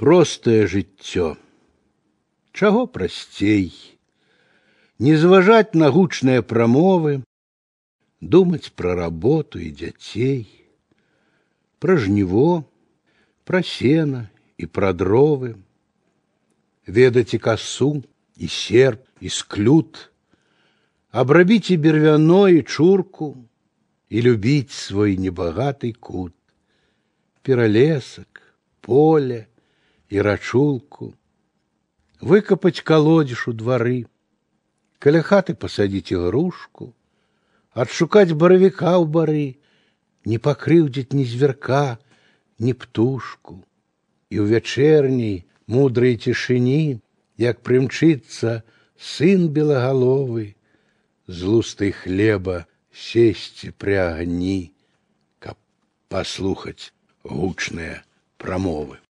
простае жыццё. Чаго прасцей? Не зважаць на гучныя прамовы, думаць пра работу і дзяцей, пра жніво, пра сена і пра дровы, ведаць і касу, і серп, і склют, абрабіць і бервяно і чурку, і любіць свой небагаты кут, пералесак, поле і рачулку, выкапаць калодзіш у двары, каля хаты пасадзіць ігрушку, адшукаць баравіка ў бары, не пакрыўдзіць ні зверка, ні птушку, і ў вячэрняй мудрай цішыні, як прымчыцца сын белагаловы, з лустай хлеба сесці пры агні, каб паслухаць гучныя прамовы.